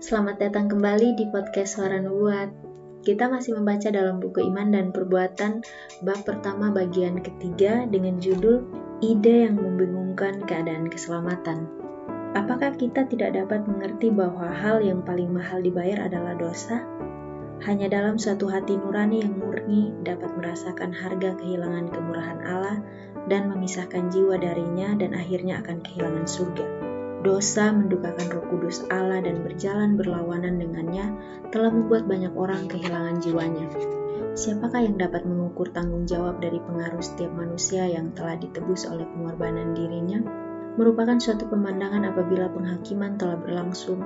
Selamat datang kembali di podcast Suara Nubuat. Kita masih membaca dalam buku Iman dan Perbuatan bab pertama bagian ketiga dengan judul Ide yang membingungkan keadaan keselamatan. Apakah kita tidak dapat mengerti bahwa hal yang paling mahal dibayar adalah dosa? Hanya dalam suatu hati nurani yang murni dapat merasakan harga kehilangan kemurahan Allah dan memisahkan jiwa darinya dan akhirnya akan kehilangan surga. Dosa mendukakan roh kudus Allah dan berjalan berlawanan dengannya telah membuat banyak orang kehilangan jiwanya. Siapakah yang dapat mengukur tanggung jawab dari pengaruh setiap manusia yang telah ditebus oleh pengorbanan dirinya? Merupakan suatu pemandangan apabila penghakiman telah berlangsung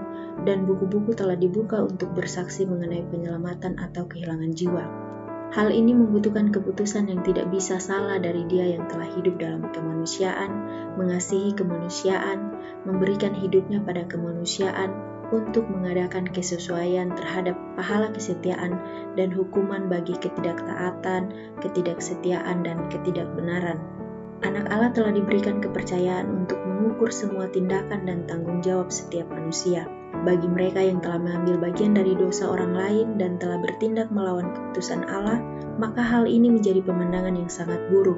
dan buku-buku telah dibuka untuk bersaksi mengenai penyelamatan atau kehilangan jiwa. Hal ini membutuhkan keputusan yang tidak bisa salah dari dia yang telah hidup dalam kemanusiaan, mengasihi kemanusiaan, memberikan hidupnya pada kemanusiaan untuk mengadakan kesesuaian terhadap pahala kesetiaan dan hukuman bagi ketidaktaatan, ketidaksetiaan, dan ketidakbenaran. Anak Allah telah diberikan kepercayaan untuk mengukur semua tindakan dan tanggung jawab setiap manusia bagi mereka yang telah mengambil bagian dari dosa orang lain dan telah bertindak melawan keputusan Allah, maka hal ini menjadi pemandangan yang sangat buruk.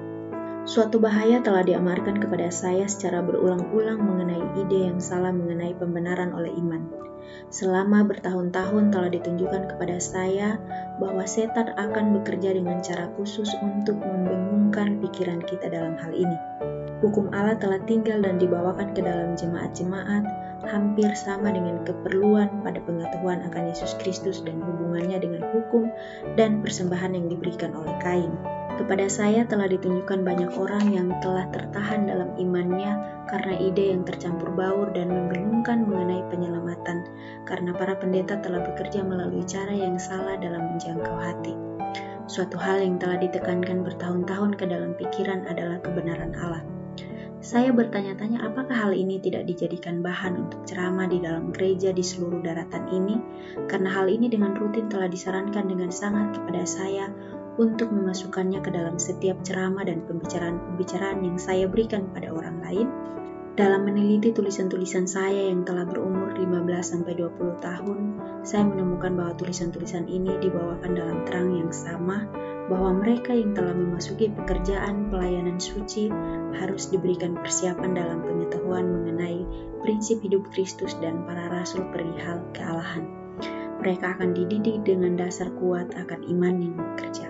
Suatu bahaya telah diamarkan kepada saya secara berulang-ulang mengenai ide yang salah mengenai pembenaran oleh iman. Selama bertahun-tahun telah ditunjukkan kepada saya bahwa setan akan bekerja dengan cara khusus untuk membingungkan pikiran kita dalam hal ini. Hukum Allah telah tinggal dan dibawakan ke dalam jemaat-jemaat, hampir sama dengan keperluan pada pengetahuan akan Yesus Kristus dan hubungannya dengan hukum dan persembahan yang diberikan oleh Kain. Kepada saya telah ditunjukkan banyak orang yang telah tertahan dalam imannya karena ide yang tercampur baur dan membingungkan mengenai penyelamatan, karena para pendeta telah bekerja melalui cara yang salah dalam menjangkau hati. Suatu hal yang telah ditekankan bertahun-tahun ke dalam pikiran adalah kebenaran Allah. Saya bertanya-tanya apakah hal ini tidak dijadikan bahan untuk ceramah di dalam gereja di seluruh daratan ini, karena hal ini dengan rutin telah disarankan dengan sangat kepada saya untuk memasukkannya ke dalam setiap ceramah dan pembicaraan-pembicaraan yang saya berikan pada orang lain. Dalam meneliti tulisan-tulisan saya yang telah berumur 15-20 tahun, saya menemukan bahwa tulisan-tulisan ini dibawakan dalam terang yang sama bahwa mereka yang telah memasuki pekerjaan pelayanan suci harus diberikan persiapan dalam pengetahuan mengenai prinsip hidup Kristus dan para rasul perihal kealahan. Mereka akan dididik dengan dasar kuat akan iman yang bekerja.